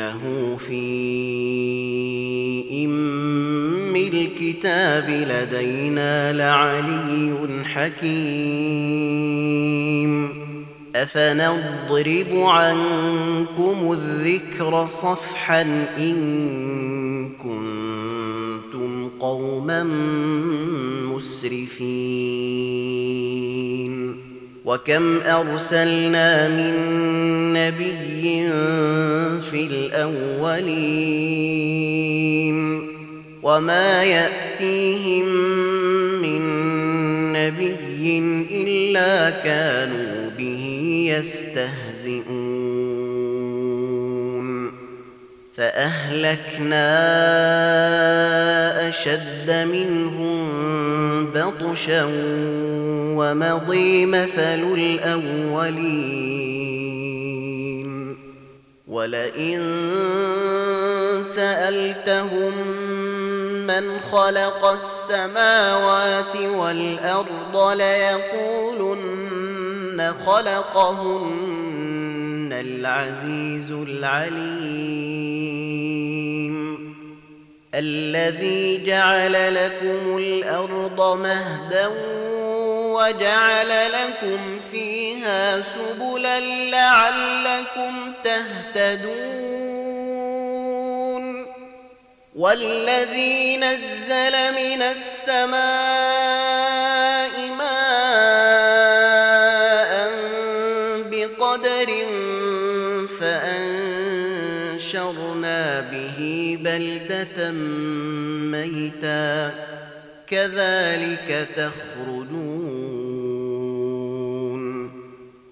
وإنه في إم الكتاب لدينا لعلي حكيم. أفنضرب عنكم الذكر صفحا إن كنتم قوما مسرفين. وكم أرسلنا من نبي في الأولين وما يأتيهم من نبي إلا كانوا به يستهزئون. فأهلكنا أشد منهم بطشا ومضي مثل الأولين. ولئن سألتهم من خلق السماوات والأرض ليقولن خلقهن العزيز العليم. الذي جعل لكم الأرض مهدا وجعل لكم فيها سبلا لعلكم تهتدون. والذي نزل من السماء ماء بقدر فأنشرنا به بلدة ميتا. كذلك تخرجون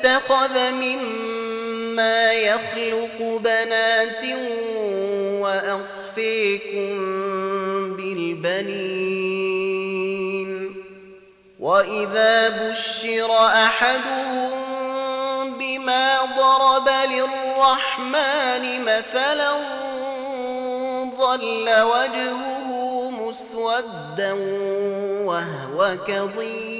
اتخذ مما يخلق بنات وأصفيكم بالبنين. وإذا بشر أحدهم بما ضرب للرحمن مثلا ظل وجهه مسودا وهو كظيم.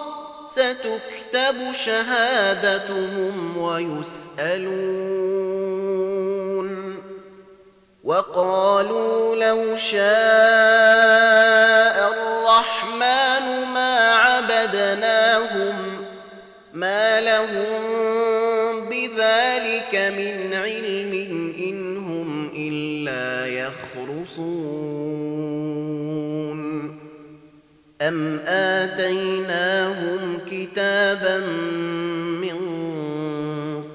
ستكتب شهادتهم ويسألون. وقالوا لو شاء الرحمن ما عبدناهم ما لهم بذلك من علم إن هم إلا يخرصون. أم آتيناهم كتابا من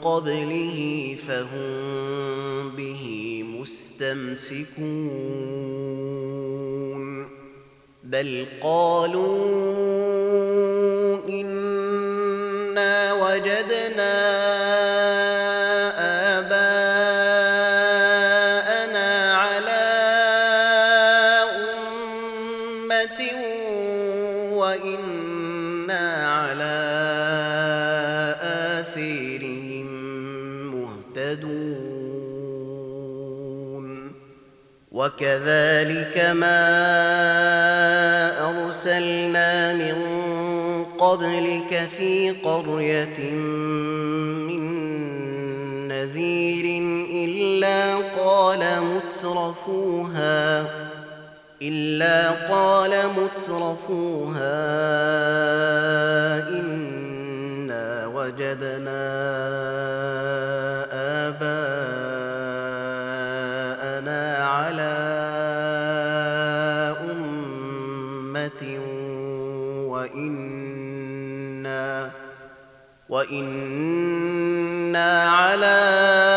قبله فهم به مستمسكون بل قالوا إنا وجدنا وإنا على آثارهم مهتدون. وكذلك ما أرسلنا من قبلك في قرية من نذير إلا قال مترفوها إلا قال مترفوها إنا وجدنا آباءنا على أمة وإنا وإنا على آثارهم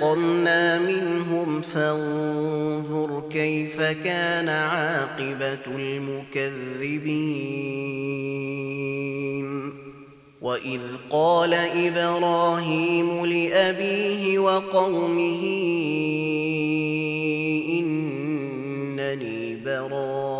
فانتقمنا منهم فانظر كيف كان عاقبة المكذبين. وإذ قال إبراهيم لأبيه وقومه إنني براء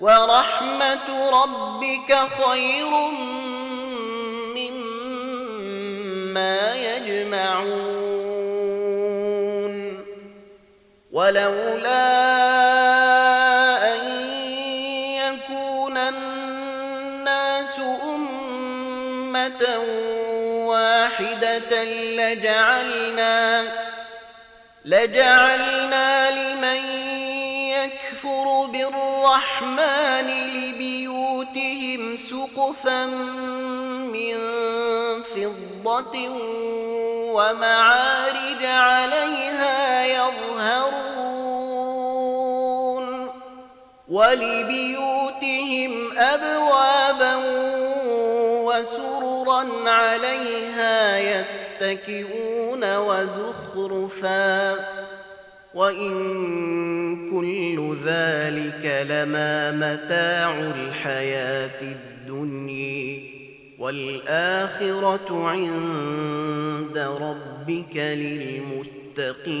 ورحمة ربك خير مما يجمعون. ولولا أن يكون الناس أمة واحدة لجعلنا لجعلنا لمن يكفر بالرحمن لبيوتهم سقفا من فضة ومعارج عليها يظهرون ولبيوتهم أبوابا وسررا عليها يتكئون وزخرفا وإن كل ذلك لما متاع الحياة الدنيا والآخرة عند ربك للمتقين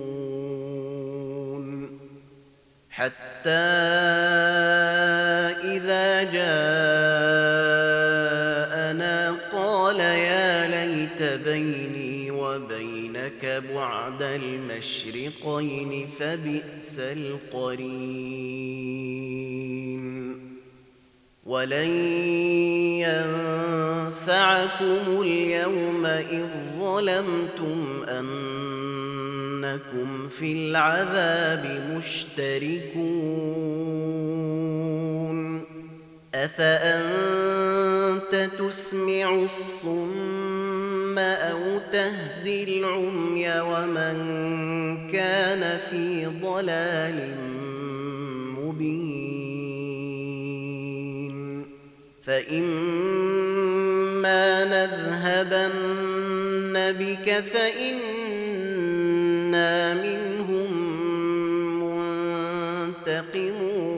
حتى إذا جاءنا قال يا ليت بيني وبينك بعد المشرقين فبئس القرين. ولن ينفعكم اليوم إذ ظلمتم أنكم في العذاب مشتركون. أفأنت تسمع الصم أو تهدي العمي ومن كان في ضلال مبين؟ فإما نذهبن بك منهم منتقمون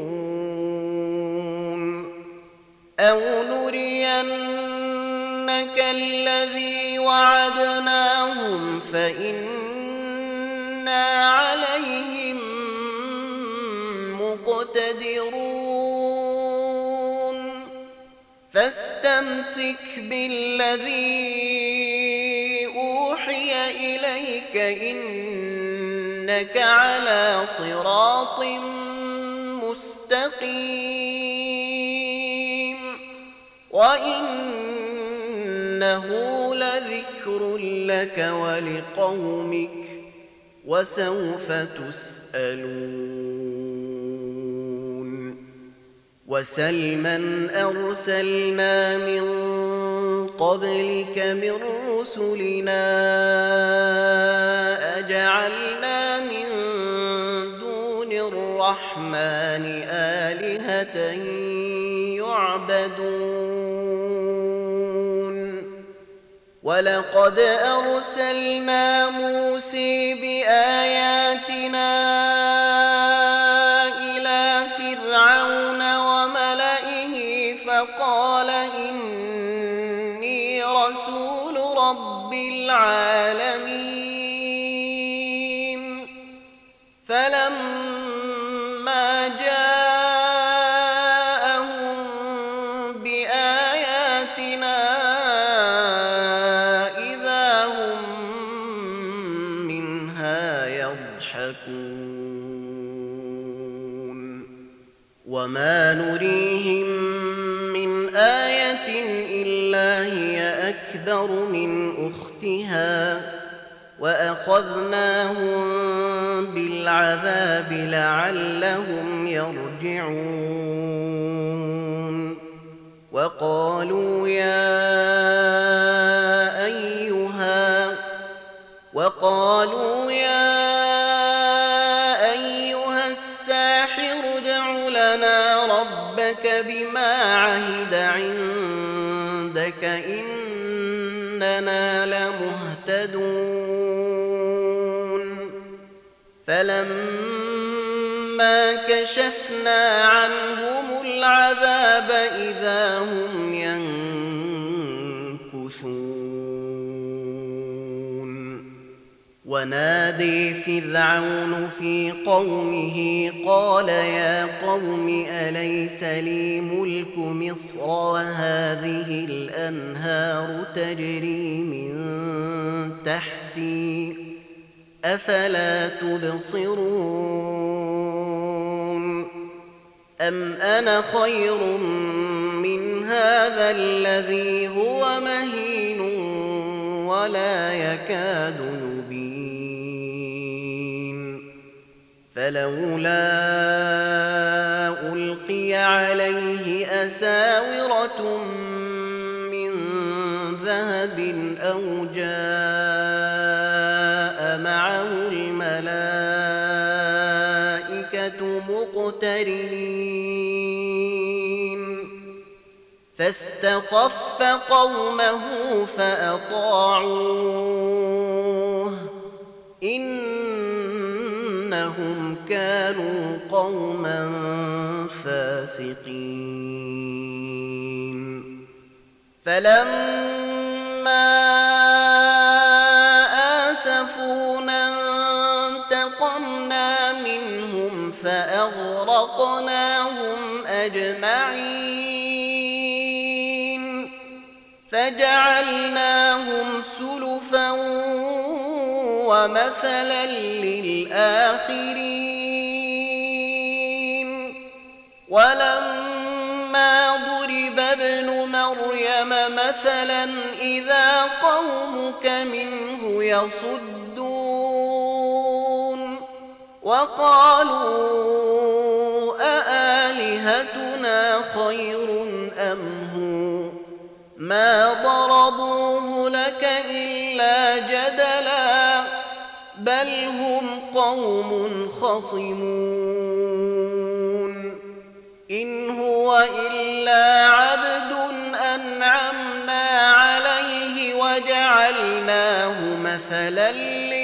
أو نرينك الذي وعدناهم فإنا عليهم مقتدرون فاستمسك بالذي إنك على صراط مستقيم وإنه لذكر لك ولقومك وسوف تسألون وسلما أرسلنا من قبلك من رسلنا أجعلنا من دون الرحمن آلهة يعبدون. ولقد أرسلنا موسى بآياتنا رب العالمين. أختها وأخذناهم بالعذاب لعلهم يرجعون. وقالوا يا أيها وقالوا يا أيها الساحر ادع لنا ربك بما عهد عندك إننا كشفنا عنهم العذاب إذا هم ينكثون. ونادي فرعون في قومه قال يا قوم أليس لي ملك مصر وهذه الأنهار تجري من تحتي أفلا تبصرون أم أنا خير من هذا الذي هو مهين ولا يكاد يبين فلولا ألقي عليه أساورة من ذهب أو جاء معه الملائكة مقترنين فاستخف قومه فأطاعوه. إنهم كانوا قوما فاسقين. فلما آسفونا انتقمنا منهم فأغرقناهم أجمعين. فجعلناهم سلفا ومثلا للآخرين. ولما ضرب ابن مريم مثلا إذا قومك منه يصدون. وقالوا أآلهتنا خير ما ضربوه لك إلا جدلا بل هم قوم خصمون إن هو إلا عبد أنعمنا عليه وجعلناه مثلا لبني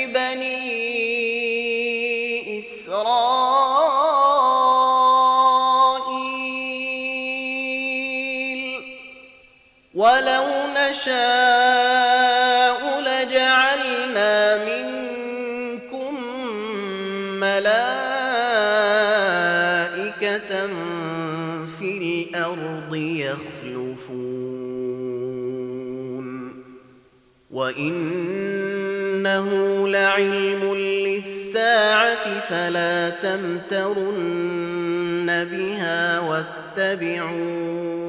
نشاء لجعلنا منكم ملائكة في الأرض يخلفون. وإنه لعلم للساعة فلا تمترن بها واتبعون.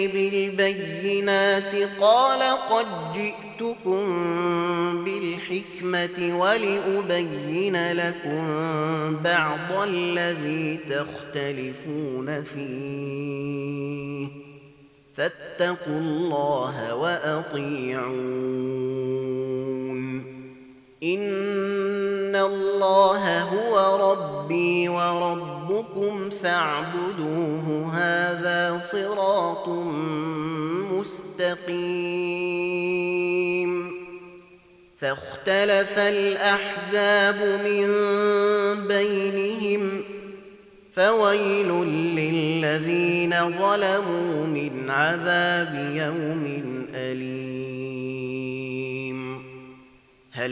بالبينات قال قد جئتكم بالحكمة ولأبين لكم بعض الذي تختلفون فيه. فاتقوا الله وأطيعون. إن الله هو ربي وربكم فاعبدوه هذا صراط مستقيم. فاختلف الأحزاب من بينهم فويل للذين ظلموا من عذاب يوم أليم. هل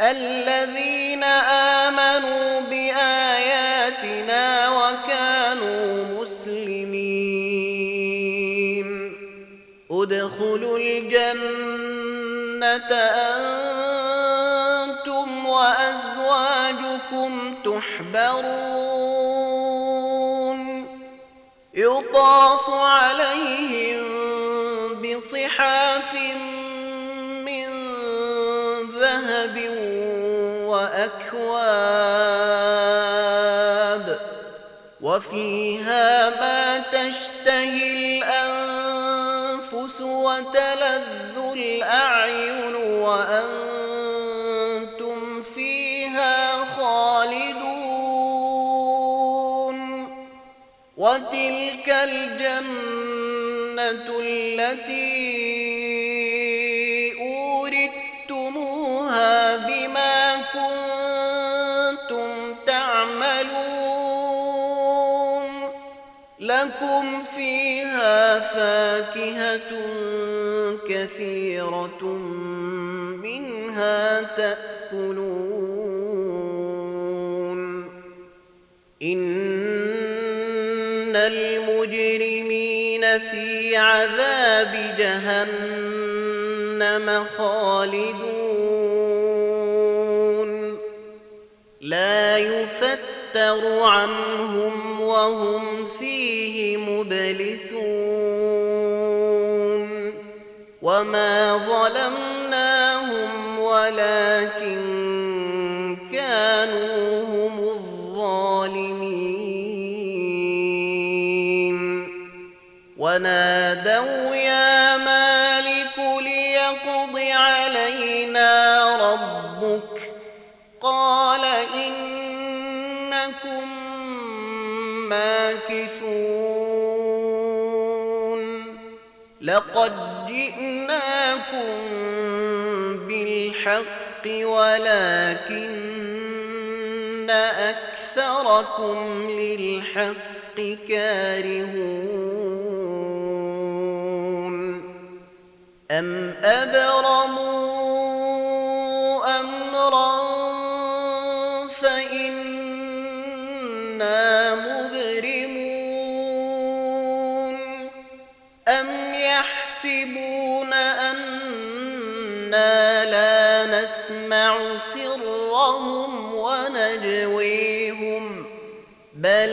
الذين آمنوا بآياتنا وكانوا مسلمين. ادخلوا الجنة أنتم وأزواجكم تحبرون. يطاف عليهم بصحاف من الأنساب وفيها ما تشتهي الأنفس وتلذ الأعين وأنتم فيها خالدون وتلك الجنة التي لكم فيها فاكهة كثيرة منها تأكلون. إن المجرمين في عذاب جهنم خالدون. لا يفتر عنهم وهم فيه مبلسون وما ظلمناهم ولكن كانوا هم الظالمين. ونادوا ماكثون لقد جئناكم بالحق ولكن أكثركم للحق كارهون أم أبرموا أمرا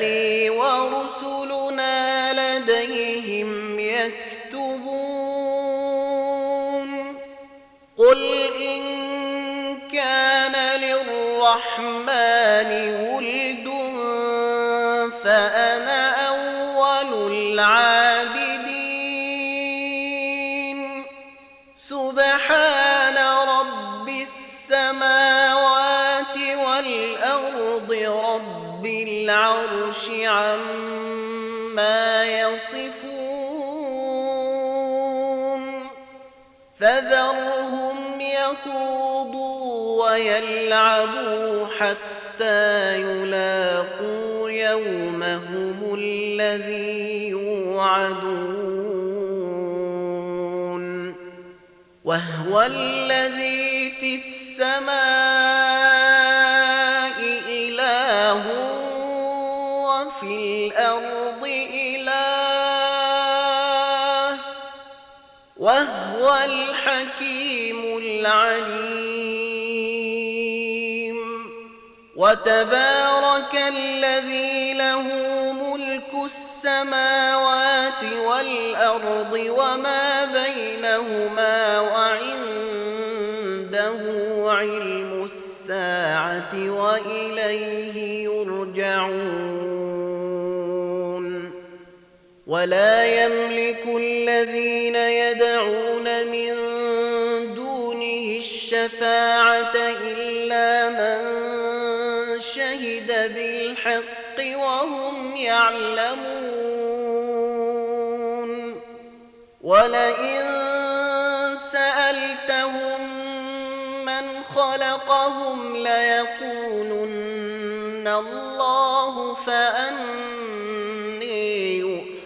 بل ورسلنا لديهم يكتبون. قل إن كان للرحمن ولد فأنا أول العابدين عما يصفون فذرهم يخوضوا ويلعبوا حتى يلاقوا يومهم الذي يوعدون وهو الذي وهو الحكيم العليم. وتبارك الذي له ملك السماوات والأرض وما بينهما وعنده علم الساعة وإليه يرجعون. ولا يملك الذين يدعون من دونه الشفاعة إلا من شهد بالحق وهم يعلمون. ولئن سألتهم من خلقهم ليقولن الله فأني